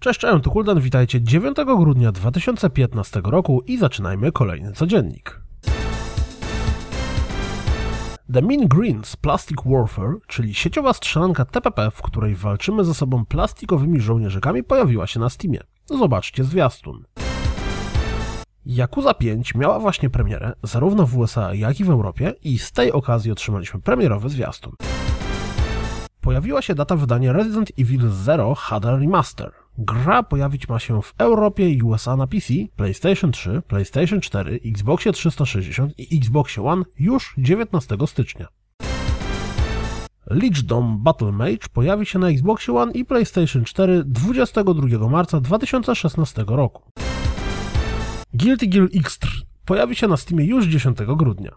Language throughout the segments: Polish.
Cześć, cześć, tu Kuldan, witajcie 9 grudnia 2015 roku i zaczynajmy kolejny codziennik. The Mean Greens Plastic Warfare, czyli sieciowa strzelanka TPP, w której walczymy ze sobą plastikowymi żołnierzykami, pojawiła się na Steamie. Zobaczcie zwiastun. Yakuza 5 miała właśnie premierę zarówno w USA, jak i w Europie i z tej okazji otrzymaliśmy premierowy zwiastun. Pojawiła się data wydania Resident Evil 0 HD Remaster. Gra pojawić ma się w Europie i USA na PC, PlayStation 3, PlayStation 4, Xboxie 360 i Xboxie One już 19 stycznia. Lichdom Battle Mage pojawi się na Xboxie One i PlayStation 4 22 marca 2016 roku. Guilty Gear Xtr pojawi się na Steamie już 10 grudnia.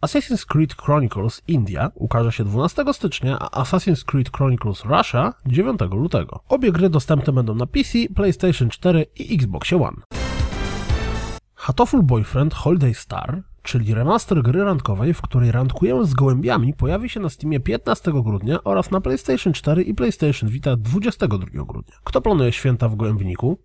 Assassin's Creed Chronicles India ukaże się 12 stycznia, a Assassin's Creed Chronicles Russia 9 lutego. Obie gry dostępne będą na PC, PlayStation 4 i Xbox One. Hatoful Boyfriend Holiday Star, czyli remaster gry randkowej, w której randkujemy z gołębiami, pojawi się na Steamie 15 grudnia oraz na PlayStation 4 i PlayStation Vita 22 grudnia. Kto planuje święta w gołębniku?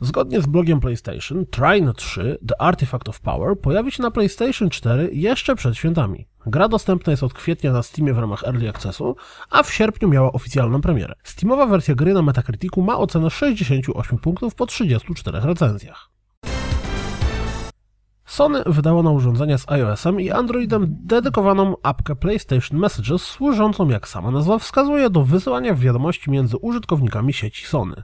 Zgodnie z blogiem PlayStation, Trine 3 The Artifact of Power pojawi się na PlayStation 4 jeszcze przed świętami. Gra dostępna jest od kwietnia na Steamie w ramach Early Accessu, a w sierpniu miała oficjalną premierę. Steamowa wersja gry na Metacriticu ma ocenę 68 punktów po 34 recenzjach. Sony wydało na urządzenia z iOS-em i Androidem dedykowaną apkę PlayStation Messages służącą, jak sama nazwa wskazuje, do wysyłania wiadomości między użytkownikami sieci Sony.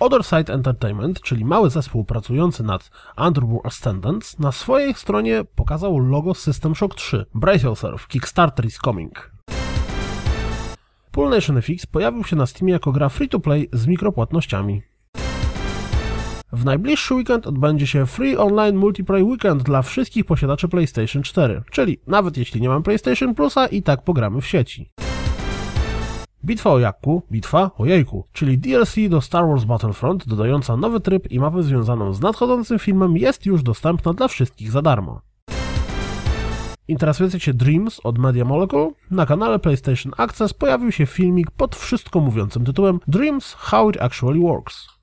Other Side Entertainment, czyli mały zespół pracujący nad Underworld Ascendants, na swojej stronie pokazał logo System Shock 3. Brace yourself, Kickstarter is coming. Pool Nation FX pojawił się na Steamie jako gra free-to-play z mikropłatnościami. W najbliższy weekend odbędzie się Free Online Multiplayer Weekend dla wszystkich posiadaczy PlayStation 4, czyli nawet jeśli nie mam PlayStation Plusa i tak pogramy w sieci. Bitwa o Jakku, bitwa o Jejku, czyli DLC do Star Wars Battlefront dodająca nowy tryb i mapę związaną z nadchodzącym filmem jest już dostępna dla wszystkich za darmo. Interesujecie się Dreams od Media Molecule? Na kanale PlayStation Access pojawił się filmik pod wszystko mówiącym tytułem Dreams How It Actually Works.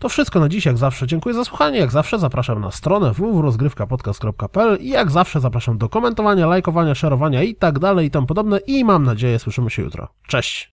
To wszystko na dziś, jak zawsze. Dziękuję za słuchanie. Jak zawsze zapraszam na stronę www.rozgrywkapodcast.pl i jak zawsze zapraszam do komentowania, lajkowania, szerowania i tak dalej i tam podobne i mam nadzieję słyszymy się jutro. Cześć!